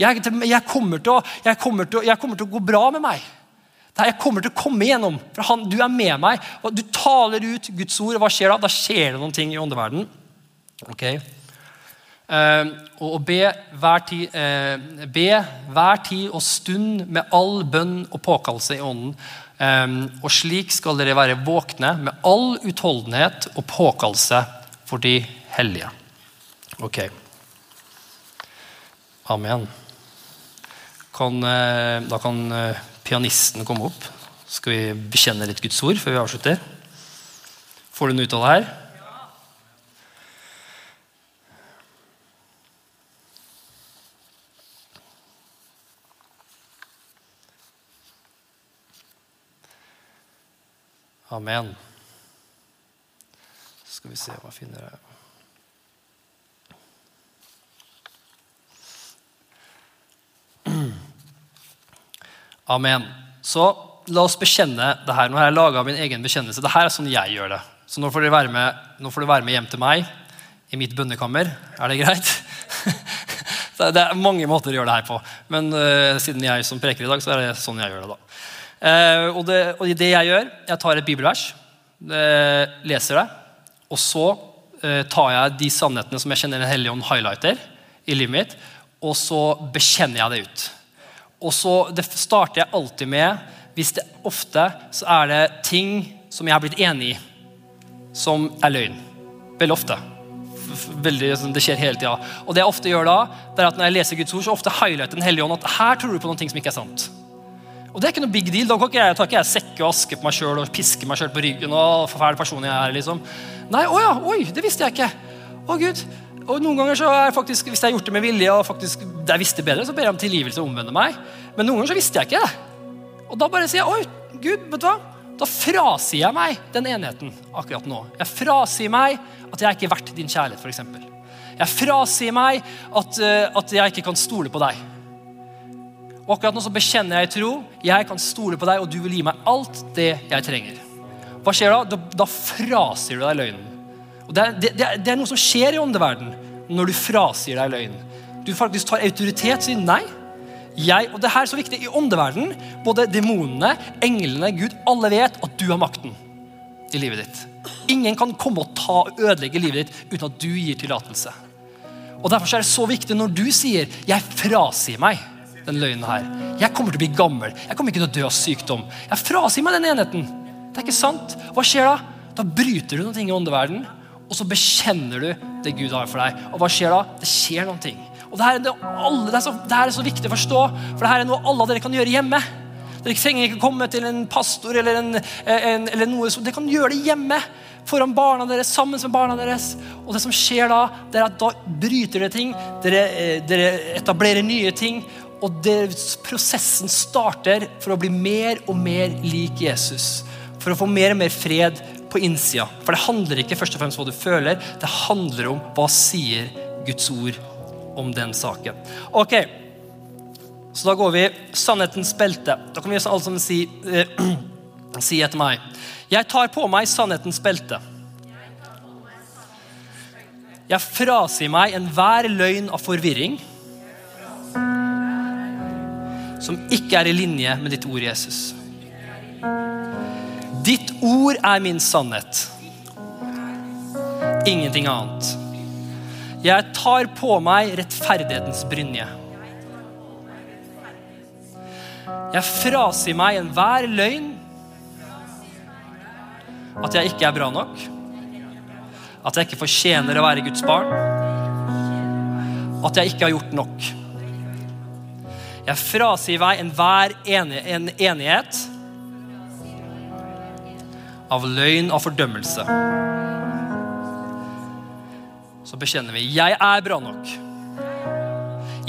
Jeg, jeg, kommer å, jeg, kommer til, jeg, kommer til, å gå bra med meg. Jeg kommer til å komme igjennom. For han, Du er med meg. og Du taler ut Guds ord. og Hva skjer da? Da skjer det noen ting i åndeverden. Ok. Uh, og be hver, tid, uh, be hver tid og stund med all bønn og påkallelse i ånden. Um, og slik skal dere være våkne med all utholdenhet og påkallelse for de hellige. Ok. Amen. Kan, eh, da kan eh, pianisten komme opp. Skal vi bekjenne litt Guds ord før vi avslutter? Får du noe ut av det her? Amen. Så skal vi se hva jeg finner her. Amen. Så la oss bekjenne det her. Nå har jeg laga min egen bekjennelse. Det her er sånn jeg gjør det. Så nå får, være med, nå får du være med hjem til meg i mitt bønnekammer. Er det greit? det er mange måter å gjøre det her på. Men uh, siden jeg som preker i dag, så er det sånn jeg gjør det. da. Uh, og, det, og det jeg gjør, jeg tar et bibelvers, uh, leser det, og så tar jeg de sannhetene som jeg kjenner Den hellige ånd highlighter i livet mitt, og så bekjenner jeg det ut. Og så Det starter jeg alltid med hvis det ofte så er det ting som jeg har blitt enig i, som er løgn. Veldig ofte. Veldig, sånn, det skjer hele tida. Og det jeg ofte gjør da, det er at når jeg leser Guds ord, så ofte highlighter Den hellige ånd at her tror du på noen ting som ikke er sant. Og det er ikke noe big deal. Da tar ikke jeg, sekke og aske på meg sjøl og piske meg sjøl på ryggen. og forferdelig person jeg er, liksom. Nei, å ja, oi, det visste jeg ikke. Å Gud, og noen ganger så er faktisk, Hvis jeg har gjort det med vilje, og faktisk jeg visste bedre, så ber jeg om tilgivelse og omvender meg. Men noen ganger så visste jeg ikke det. Og da bare sier jeg oi, Gud, vet du hva? Da frasier jeg meg den enheten akkurat nå. Jeg frasier meg at jeg ikke er verdt din kjærlighet, f.eks. Jeg frasier meg at, uh, at jeg ikke kan stole på deg. Og akkurat nå så bekjenner jeg i tro. Jeg kan stole på deg, og du vil gi meg alt det jeg trenger. Hva skjer da? Da, da frasier du deg løgnen. Og det, det, det, det er noe som skjer i åndeverden når du frasier deg løgn. Du faktisk tar autoritet og sier nei. Jeg, og det her er så viktig I åndeverden, både demonene, englene, Gud, alle vet at du har makten i livet ditt. Ingen kan komme og ta og ødelegge livet ditt uten at du gir tillatelse. Og Derfor er det så viktig når du sier 'jeg frasier meg' den løgnen her. Jeg kommer til å bli gammel. Jeg kommer ikke til å dø av sykdom. Jeg frasier meg den enheten. Det er ikke sant. Hva skjer da? Da bryter du noe i åndeverden, og så bekjenner du det Gud har for deg. Og hva skjer da? Det skjer noen ting. Og det her, er det, alle, det, er så, det her er så viktig å forstå, for det her er noe alle dere kan gjøre hjemme. Dere trenger ikke komme til en pastor eller, en, en, eller noe Dere kan gjøre det hjemme foran barna deres, sammen med barna deres. Og det som skjer da, det er at da bryter dere ting. Dere, eh, dere etablerer nye ting. Og det, prosessen starter for å bli mer og mer lik Jesus. For å få mer og mer fred på innsida. For det handler ikke først og fremst om hva du føler, det handler om hva sier Guds ord om den saken. Ok, så da går vi sannhetens belte. Da kan vi alle sammen si, eh, si etter meg. Jeg tar på meg sannhetens belte. Jeg frasier meg enhver løgn av forvirring som ikke er i linje med ditt ord, Jesus. Ditt ord er min sannhet. Ingenting annet. Jeg tar på meg rettferdighetens brynje. Jeg frasier meg enhver løgn. At jeg ikke er bra nok. At jeg ikke fortjener å være Guds barn. At jeg ikke har gjort nok. Jeg frasier meg enhver en enighet av løgn og fordømmelse. Så bekjenner vi jeg er bra nok.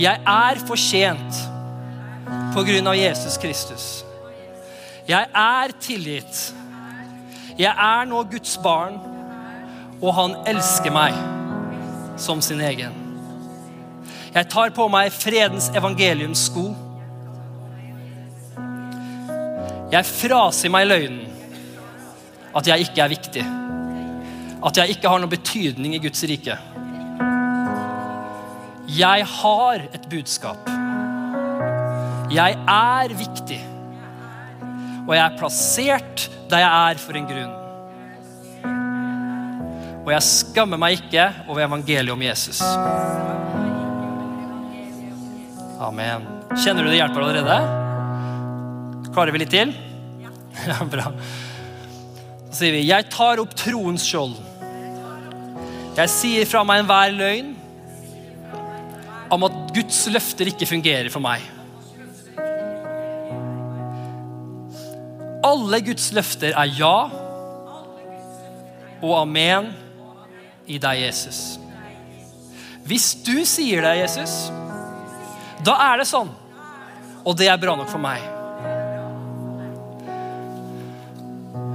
Jeg er fortjent på grunn av Jesus Kristus. Jeg er tilgitt. Jeg er nå Guds barn, og han elsker meg som sin egen. Jeg tar på meg fredens evangeliums sko. Jeg frasier meg løgnen at jeg ikke er viktig. At jeg ikke har noen betydning i Guds rike. Jeg har et budskap. Jeg er viktig. Og jeg er plassert der jeg er for en grunn. Og jeg skammer meg ikke over evangeliet om Jesus. Amen. Kjenner du det hjelper allerede? Klarer vi litt til? Ja, bra. Så sier vi, 'Jeg tar opp troens skjold'. Jeg sier fra meg enhver løgn om at Guds løfter ikke fungerer for meg. Alle Guds løfter er ja og amen i deg, Jesus. Hvis du sier det, Jesus, da er det sånn. Og det er bra nok for meg.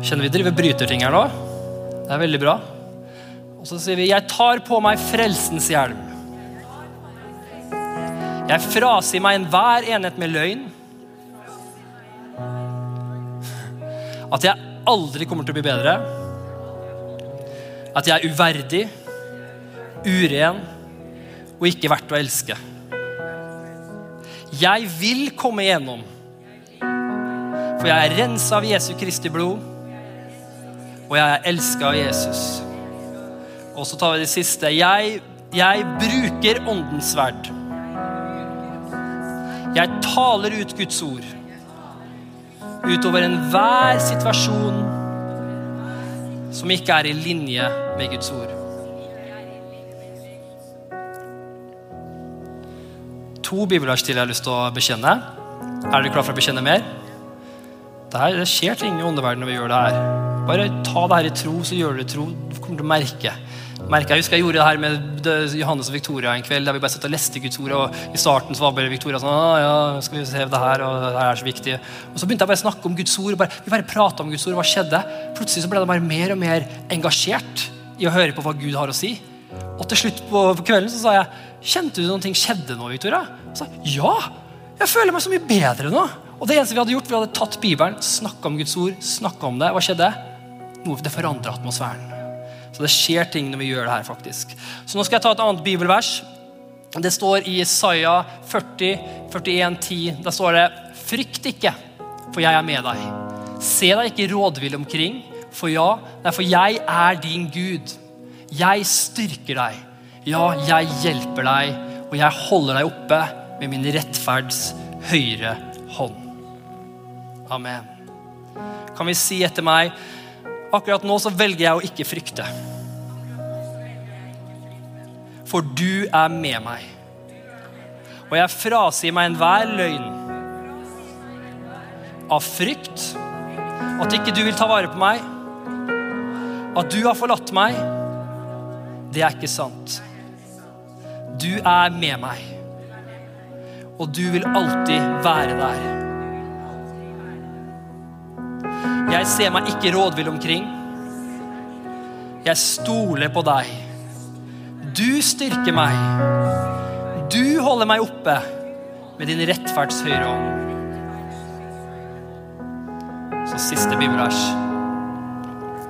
Kjenner vi driver bryterting her nå? Det er veldig bra. Og så sier vi 'Jeg tar på meg frelsens hjelm'. Jeg frasier meg enhver enhet med løgn. At jeg aldri kommer til å bli bedre. At jeg er uverdig, uren og ikke verdt å elske. Jeg vil komme igjennom, for jeg er rensa av Jesu Kristi blod, og jeg er elska av Jesus. Og så tar vi det siste. Jeg, jeg bruker åndens sverd. Jeg taler ut Guds ord utover enhver situasjon som ikke er i linje med Guds ord. To bibelvers til jeg har lyst til å bekjenne. Er dere klar for å bekjenne mer? Det, her, det skjer ting i åndeverdenen når vi gjør det her. Bare ta det her i tro, så gjør du det i tro. Du kommer til å merke. merke. Jeg husker jeg gjorde det her med Johannes og Victoria en kveld. der vi bare satt og leste Guds ord, og I starten så var bare Victoria sånn ah, ja, skal vi se det her, og det her er så viktig. Og Så begynte jeg bare å snakke om Guds ord. bare, Vi bare prata om Guds ord. Hva skjedde? Plutselig så ble de bare mer og mer engasjert i å høre på hva Gud har å si. Og til slutt på kvelden så sa jeg Kjente du noen ting skjedde nå, Victoria? Sa ja! Jeg føler meg så mye bedre nå. Og det eneste vi hadde gjort, vi hadde tatt Bibelen, snakka om Guds ord, snakka om det. Hva skjedde? Noe Det forandrer atmosfæren. Så det skjer ting når vi gjør det her, faktisk. Så nå skal jeg ta et annet bibelvers. Det står i Isaiah 40, 41, 10. Der står det Frykt ikke, for jeg er med deg. Se deg ikke rådvill omkring, for ja, nei, for jeg er din Gud. Jeg styrker deg. Ja, jeg hjelper deg, og jeg holder deg oppe med min rettferds høyre hånd. Amen. Kan vi si etter meg Akkurat nå så velger jeg å ikke frykte. For du er med meg. Og jeg frasier meg enhver løgn av frykt. At ikke du vil ta vare på meg. At du har forlatt meg. Det er ikke sant. Du er med meg. Og du vil alltid være der. Jeg ser meg ikke rådvill omkring. Jeg stoler på deg. Du styrker meg. Du holder meg oppe med din rettferds høyre hånd. Så siste bibelvers.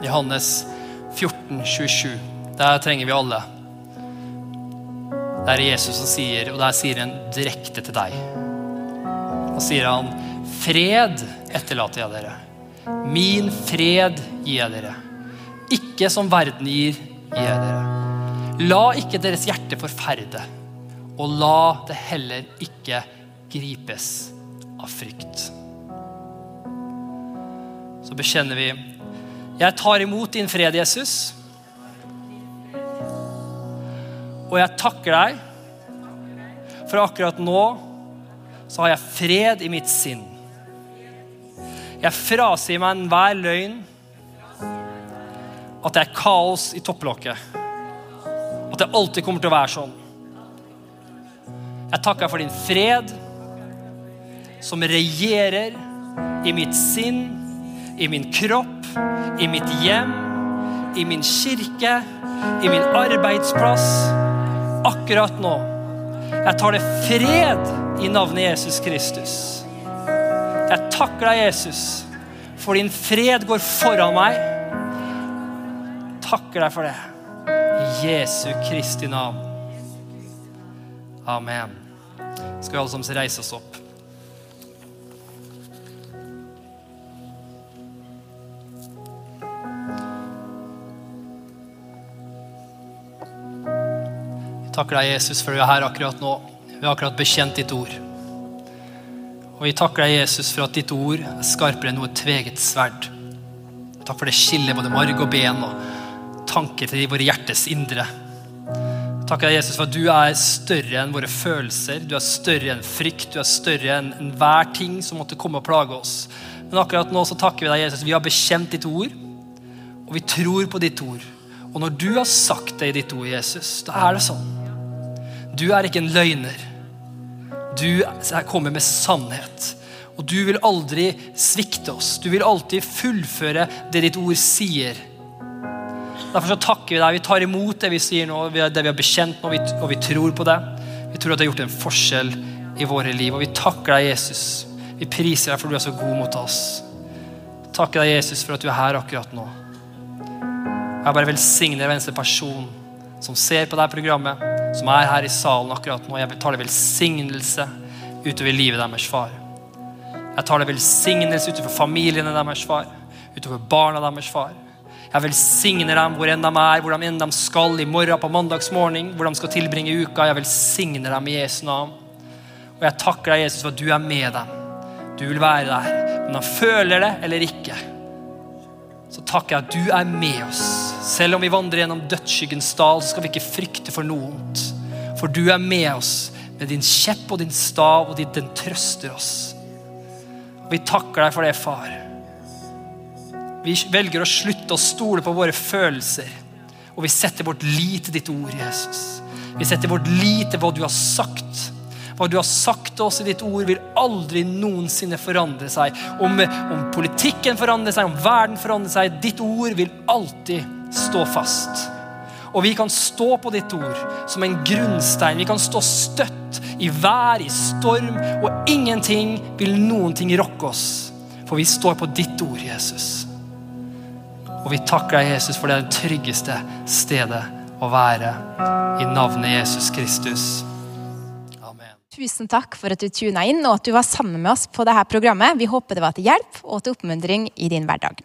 Johannes 14, 27. Der trenger vi alle. Det er Jesus som sier, og der sier han direkte til deg. Da sier han, 'Fred etterlater jeg dere. Min fred gir jeg dere. Ikke som verden gir, gir jeg dere. La ikke deres hjerte forferde, og la det heller ikke gripes av frykt. Så bekjenner vi Jeg tar imot din fred, Jesus. Og jeg takker deg, for akkurat nå så har jeg fred i mitt sinn. Jeg frasier meg enhver løgn. At det er kaos i topplokket. At det alltid kommer til å være sånn. Jeg takker for din fred, som regjerer i mitt sinn, i min kropp, i mitt hjem, i min kirke, i min arbeidsplass. Akkurat nå. Jeg tar det fred i navnet Jesus Kristus. Jeg takker deg, Jesus, for din fred går foran meg. Takker deg for det. I Jesu Kristi navn. Amen. Skal vi alle sammen reise oss opp? Takker deg, Jesus, for du er her akkurat nå. Vi har akkurat bekjent ditt ord. Og vi takker deg, Jesus, for at ditt ord er skarpere enn noe tveget sverd. Takk for det skiller både marg og ben og tanker til våre hjertes indre. Takk deg, Jesus, for at du er større enn våre følelser. Du er større enn frykt. Du er større enn enhver ting som måtte komme og plage oss. Men akkurat nå så takker vi deg, Jesus. Vi har bekjent ditt ord, og vi tror på ditt ord. Og når du har sagt det i ditt ord, Jesus, da er det sånn. Du er ikke en løgner. Du kommer med sannhet. Og du vil aldri svikte oss. Du vil alltid fullføre det ditt ord sier. Derfor så takker vi deg. Vi tar imot det vi sier nå, det vi har bekjent nå, og vi tror på det. Vi tror at det har gjort en forskjell i våre liv. Og vi takker deg, Jesus. Vi priser deg for du er så god mot oss. Takker deg, Jesus, for at du er her akkurat nå. Jeg bare velsigner hver eneste person som ser på dette programmet, som er her i salen akkurat nå. Jeg tar det velsignelse utover livet deres, far. Jeg tar det velsignelse utover familiene deres, far. Utover barna deres, far. Jeg velsigner dem hvor enn de er, hvor de enn de skal i morgen på mandagsmorgen, hvor de skal tilbringe uka. Jeg velsigner dem i Jesu navn. Og jeg takker deg, Jesus, for at du er med dem. Du vil være der. Om de føler det eller ikke, så takker jeg at du er med oss. Selv om vi vandrer gjennom dødsskyggens dal, så skal vi ikke frykte for noe ondt. For du er med oss med din kjepp og din stav, og den trøster oss. Og vi takker deg for det, far. Vi velger å slutte å stole på våre følelser, og vi setter vårt lit til ditt ord, Jesus. Vi setter vårt lit til hva du har sagt. Hva du har sagt til oss i ditt ord, vil aldri noensinne forandre seg. Om, om politikken forandrer seg, om verden forandrer seg, ditt ord vil alltid stå fast. Og vi kan stå på ditt ord som en grunnstein. Vi kan stå støtt i vær, i storm, og ingenting vil noen ting rokke oss. For vi står på ditt ord, Jesus. Og vi takker deg, Jesus, for det er det tryggeste stedet å være i navnet Jesus Kristus. Amen. Tusen takk for at du tuna inn og at du var sammen med oss på dette programmet. Vi håper det var til hjelp og til oppmuntring i din hverdag.